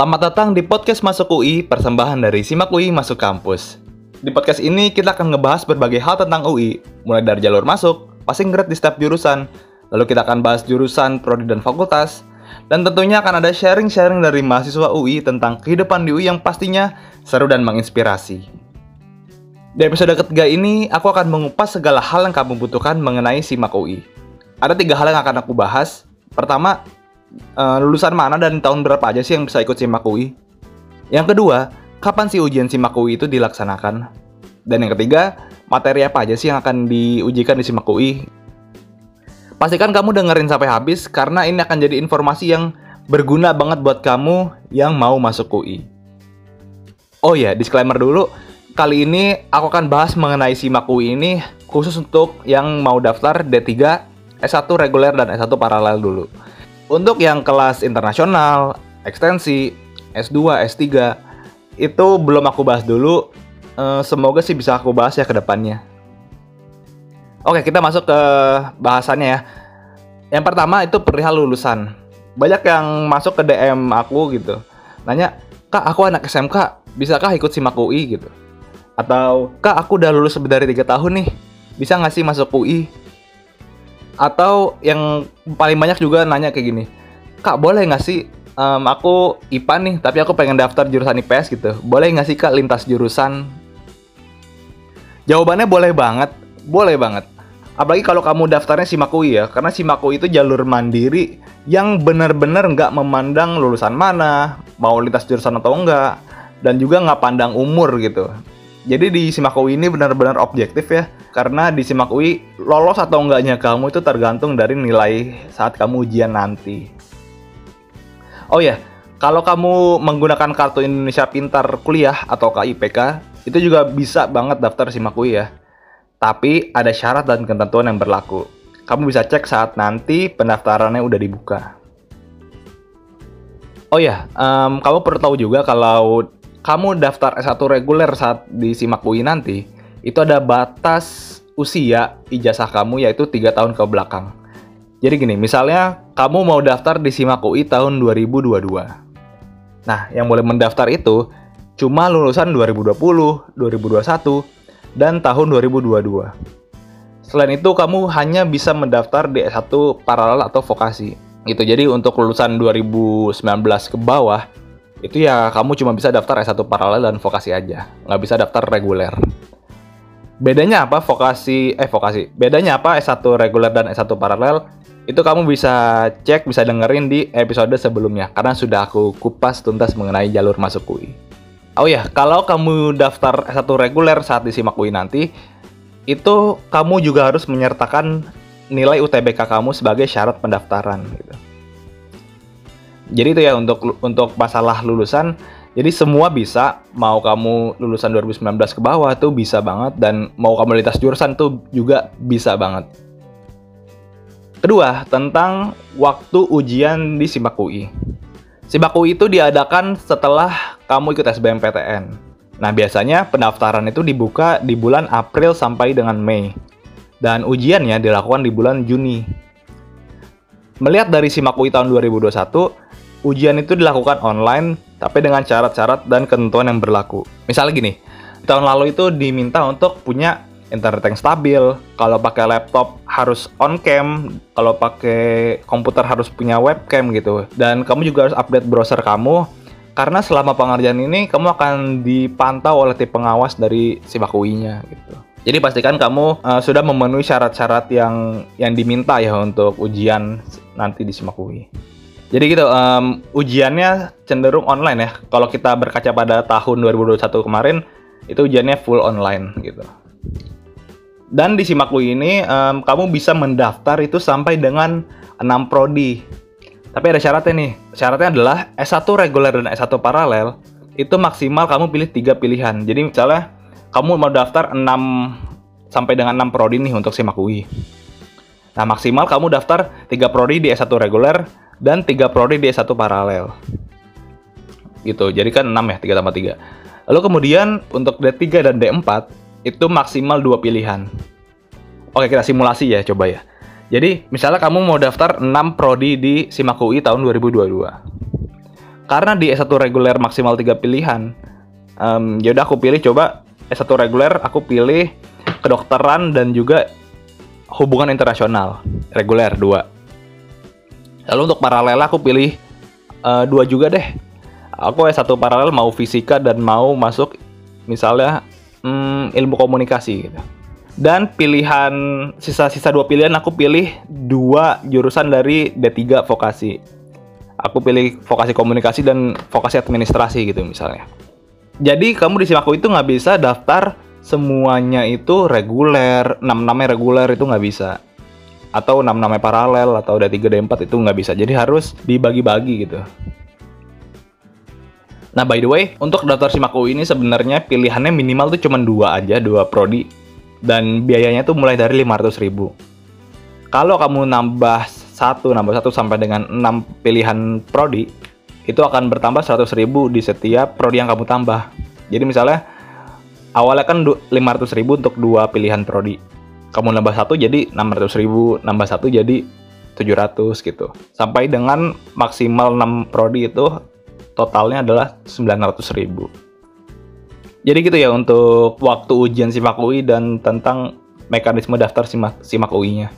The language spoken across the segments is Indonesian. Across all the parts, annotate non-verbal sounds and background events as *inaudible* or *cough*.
Selamat datang di podcast Masuk UI, persembahan dari Simak UI Masuk Kampus. Di podcast ini kita akan ngebahas berbagai hal tentang UI, mulai dari jalur masuk, passing grade di setiap jurusan, lalu kita akan bahas jurusan, prodi, dan fakultas, dan tentunya akan ada sharing-sharing dari mahasiswa UI tentang kehidupan di UI yang pastinya seru dan menginspirasi. Di episode ketiga ini, aku akan mengupas segala hal yang kamu butuhkan mengenai Simak UI. Ada tiga hal yang akan aku bahas. Pertama, uh, lulusan mana dan tahun berapa aja sih yang bisa ikut SIMAK UI? Yang kedua, kapan sih ujian SIMAK UI itu dilaksanakan? Dan yang ketiga, materi apa aja sih yang akan diujikan di SIMAK UI? Pastikan kamu dengerin sampai habis karena ini akan jadi informasi yang berguna banget buat kamu yang mau masuk UI. Oh ya, disclaimer dulu. Kali ini aku akan bahas mengenai SIMAK UI ini khusus untuk yang mau daftar D3, S1 reguler dan S1 paralel dulu. Untuk yang kelas internasional, ekstensi, S2, S3, itu belum aku bahas dulu. E, semoga sih bisa aku bahas ya ke depannya. Oke, kita masuk ke bahasannya ya. Yang pertama itu perihal lulusan. Banyak yang masuk ke DM aku gitu. Nanya, Kak, aku anak SMK, bisakah ikut SIMAK UI gitu? Atau, Kak, aku udah lulus dari 3 tahun nih, bisa nggak sih masuk UI? Atau yang paling banyak juga nanya kayak gini kak boleh nggak sih um, aku IPA nih tapi aku pengen daftar jurusan IPS gitu. Boleh nggak sih kak lintas jurusan? Jawabannya boleh banget boleh banget. Apalagi kalau kamu daftarnya Simakui ya karena Simakui itu jalur mandiri yang benar-benar nggak memandang lulusan mana mau lintas jurusan atau enggak dan juga nggak pandang umur gitu. Jadi di Simakui ini benar-benar objektif ya karena di SIMAK UI, lolos atau enggaknya kamu itu tergantung dari nilai saat kamu ujian nanti. Oh ya, kalau kamu menggunakan kartu Indonesia Pintar Kuliah atau KIPK, itu juga bisa banget daftar SIMAK UI ya. Tapi ada syarat dan ketentuan yang berlaku. Kamu bisa cek saat nanti pendaftarannya udah dibuka. Oh ya, um, kamu perlu tahu juga kalau kamu daftar S1 reguler saat di SIMAK UI nanti, itu ada batas usia ijazah kamu yaitu tiga tahun ke belakang. Jadi gini, misalnya kamu mau daftar di SIMAK UI tahun 2022. Nah, yang boleh mendaftar itu cuma lulusan 2020, 2021, dan tahun 2022. Selain itu, kamu hanya bisa mendaftar di S1 paralel atau vokasi. Gitu. Jadi untuk lulusan 2019 ke bawah, itu ya kamu cuma bisa daftar S1 paralel dan vokasi aja. Nggak bisa daftar reguler. Bedanya apa vokasi eh vokasi? Bedanya apa S1 reguler dan S1 paralel? Itu kamu bisa cek, bisa dengerin di episode sebelumnya karena sudah aku kupas tuntas mengenai jalur masuk UI. Oh ya, kalau kamu daftar S1 reguler saat disimak UI nanti, itu kamu juga harus menyertakan nilai UTBK kamu sebagai syarat pendaftaran gitu. Jadi itu ya untuk untuk masalah lulusan jadi semua bisa, mau kamu lulusan 2019 ke bawah tuh bisa banget dan mau kamu lintas jurusan tuh juga bisa banget. Kedua, tentang waktu ujian di SIMAK UI. SIMAK UI itu diadakan setelah kamu ikut SBMPTN. Nah, biasanya pendaftaran itu dibuka di bulan April sampai dengan Mei. Dan ujiannya dilakukan di bulan Juni. Melihat dari SIMAK UI tahun 2021, ujian itu dilakukan online tapi dengan syarat-syarat dan ketentuan yang berlaku. Misalnya gini, tahun lalu itu diminta untuk punya internet yang stabil, kalau pakai laptop harus on cam, kalau pakai komputer harus punya webcam gitu. Dan kamu juga harus update browser kamu karena selama pengerjaan ini kamu akan dipantau oleh tim pengawas dari si nya gitu. Jadi pastikan kamu uh, sudah memenuhi syarat-syarat yang yang diminta ya untuk ujian nanti di Simakui. Jadi gitu, um, ujiannya cenderung online ya. Kalau kita berkaca pada tahun 2021 kemarin, itu ujiannya full online gitu. Dan di Simaklu ini, um, kamu bisa mendaftar itu sampai dengan 6 prodi. Tapi ada syaratnya nih. Syaratnya adalah S1 reguler dan S1 paralel, itu maksimal kamu pilih tiga pilihan. Jadi misalnya, kamu mau daftar 6 sampai dengan 6 prodi nih untuk Simak UI. Nah, maksimal kamu daftar 3 prodi di S1 reguler, dan tiga prodi di S1 paralel. Gitu, jadi kan 6 ya, 3 tambah 3. Lalu kemudian untuk D3 dan D4 itu maksimal dua pilihan. Oke, kita simulasi ya, coba ya. Jadi, misalnya kamu mau daftar 6 prodi di SIMAK UI tahun 2022. karena di S1 reguler maksimal tiga pilihan um, yaudah aku pilih coba S1 reguler aku pilih kedokteran dan juga hubungan internasional reguler dua lalu untuk paralel aku pilih uh, dua juga deh. Aku S1 paralel mau fisika dan mau masuk misalnya hmm, ilmu komunikasi gitu. Dan pilihan sisa-sisa dua pilihan aku pilih dua jurusan dari D3 vokasi. Aku pilih vokasi komunikasi dan vokasi administrasi gitu misalnya. Jadi kamu di Simaku itu nggak bisa daftar semuanya itu reguler, enam namanya reguler itu nggak bisa. Atau enam namanya paralel atau D3 D4 itu nggak bisa. Jadi harus dibagi-bagi gitu. Nah by the way, untuk daftar Simaku ini sebenarnya pilihannya minimal tuh cuma dua aja, dua prodi. Dan biayanya tuh mulai dari 500 ribu. Kalau kamu nambah satu, nambah satu sampai dengan 6 pilihan prodi, itu akan bertambah 100 ribu di setiap prodi yang kamu tambah. Jadi misalnya awalnya kan 500 ribu untuk dua pilihan prodi. Kamu nambah satu jadi 600 ribu, nambah satu jadi 700 gitu. Sampai dengan maksimal 6 prodi itu totalnya adalah 900 ribu. Jadi gitu ya untuk waktu ujian SIMAK UI dan tentang mekanisme daftar SIMAK, SIMAK UI-nya.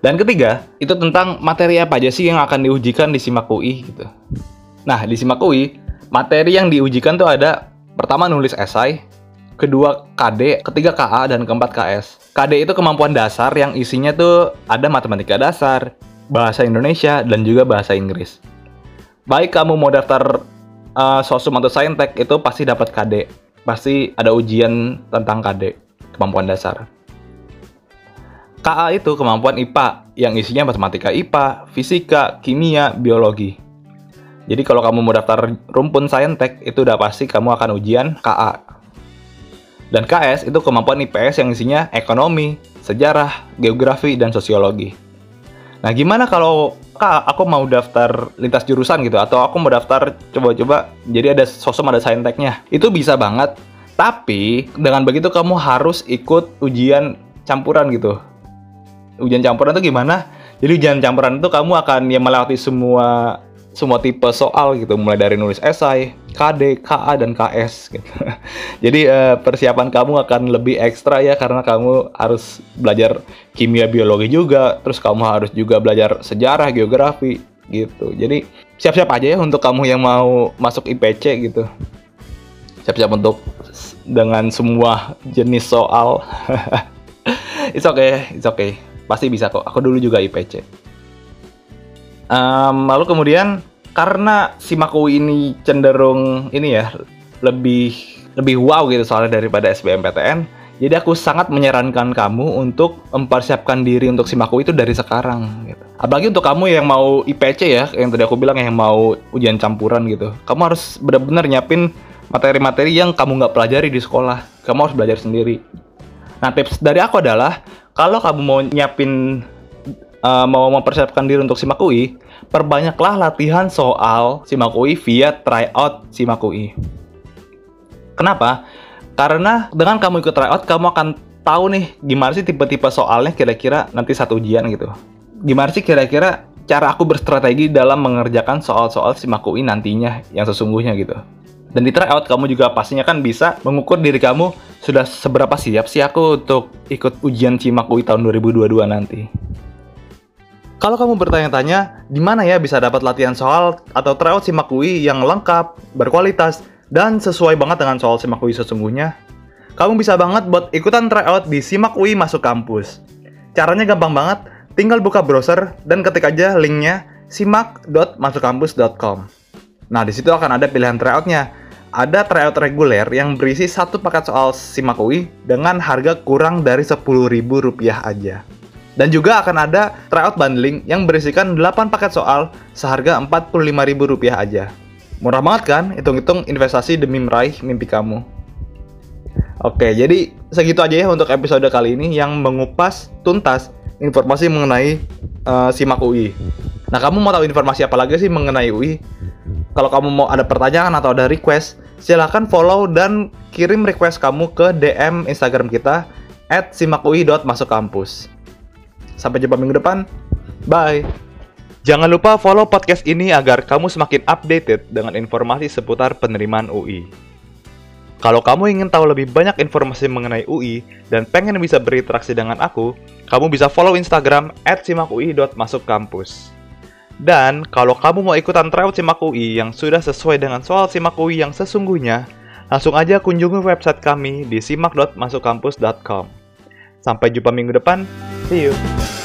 Dan ketiga, itu tentang materi apa aja sih yang akan diujikan di SIMAK UI gitu. Nah, di SIMAK UI, materi yang diujikan tuh ada pertama nulis esai, kedua KD, ketiga KA, dan keempat KS. KD itu kemampuan dasar yang isinya tuh ada matematika dasar, bahasa Indonesia, dan juga bahasa Inggris. Baik kamu mau daftar uh, sosum atau saintek itu pasti dapat KD. Pasti ada ujian tentang KD, kemampuan dasar. KA itu kemampuan IPA yang isinya matematika IPA, fisika, kimia, biologi. Jadi kalau kamu mau daftar rumpun saintek itu udah pasti kamu akan ujian KA. Dan KS itu kemampuan IPS yang isinya ekonomi, sejarah, geografi, dan sosiologi. Nah gimana kalau kak aku mau daftar lintas jurusan gitu atau aku mau daftar coba-coba jadi ada sosum ada sainteknya itu bisa banget tapi dengan begitu kamu harus ikut ujian campuran gitu ujian campuran itu gimana? Jadi ujian campuran itu kamu akan ya melewati semua semua tipe soal gitu, mulai dari nulis esai, KD, KA dan KS gitu. *laughs* Jadi uh, persiapan kamu akan lebih ekstra ya karena kamu harus belajar kimia biologi juga, terus kamu harus juga belajar sejarah, geografi gitu. Jadi siap-siap aja ya untuk kamu yang mau masuk IPC gitu. Siap-siap untuk dengan semua jenis soal. *laughs* it's okay, it's okay pasti bisa kok aku dulu juga IPC um, lalu kemudian karena si Maku ini cenderung ini ya lebih lebih wow gitu soalnya daripada SBMPTN jadi aku sangat menyarankan kamu untuk mempersiapkan diri untuk SIMAKU itu dari sekarang gitu. Apalagi untuk kamu yang mau IPC ya, yang tadi aku bilang yang mau ujian campuran gitu. Kamu harus benar-benar nyiapin materi-materi yang kamu nggak pelajari di sekolah. Kamu harus belajar sendiri. Nah tips dari aku adalah kalau kamu mau nyiapin uh, mau mempersiapkan diri untuk SIMAK UI, perbanyaklah latihan soal SIMAK UI via tryout SIMAK UI. Kenapa? Karena dengan kamu ikut tryout, kamu akan tahu nih gimana sih tipe-tipe soalnya kira-kira nanti satu ujian gitu. Gimana sih kira-kira cara aku berstrategi dalam mengerjakan soal-soal SIMAK UI nantinya yang sesungguhnya gitu. Dan di tryout kamu juga pastinya kan bisa mengukur diri kamu sudah seberapa siap sih aku untuk ikut ujian CIMAK UI tahun 2022 nanti. Kalau kamu bertanya-tanya, di mana ya bisa dapat latihan soal atau tryout SIMAK UI yang lengkap, berkualitas, dan sesuai banget dengan soal SIMAK UI sesungguhnya? Kamu bisa banget buat ikutan tryout di SIMAK UI Masuk Kampus. Caranya gampang banget, tinggal buka browser dan ketik aja linknya simak.masukkampus.com. Nah, di situ akan ada pilihan tryoutnya ada tryout reguler yang berisi satu paket soal SIMAK UI dengan harga kurang dari Rp10.000 aja. Dan juga akan ada tryout bundling yang berisikan 8 paket soal seharga Rp45.000 aja. Murah banget kan? Hitung-hitung investasi demi meraih mimpi kamu. Oke, jadi segitu aja ya untuk episode kali ini yang mengupas tuntas informasi mengenai uh, SIMAK UI. Nah, kamu mau tahu informasi apa lagi sih mengenai UI? Kalau kamu mau ada pertanyaan atau ada request, silahkan follow dan kirim request kamu ke DM Instagram kita at simakui.masukkampus. Sampai jumpa minggu depan. Bye. Jangan lupa follow podcast ini agar kamu semakin updated dengan informasi seputar penerimaan UI. Kalau kamu ingin tahu lebih banyak informasi mengenai UI dan pengen bisa berinteraksi dengan aku, kamu bisa follow Instagram @simakui.masukkampus. Dan kalau kamu mau ikutan tryout Simak UI yang sudah sesuai dengan soal Simak UI yang sesungguhnya, langsung aja kunjungi website kami di simak.masukkampus.com. Sampai jumpa minggu depan. See you.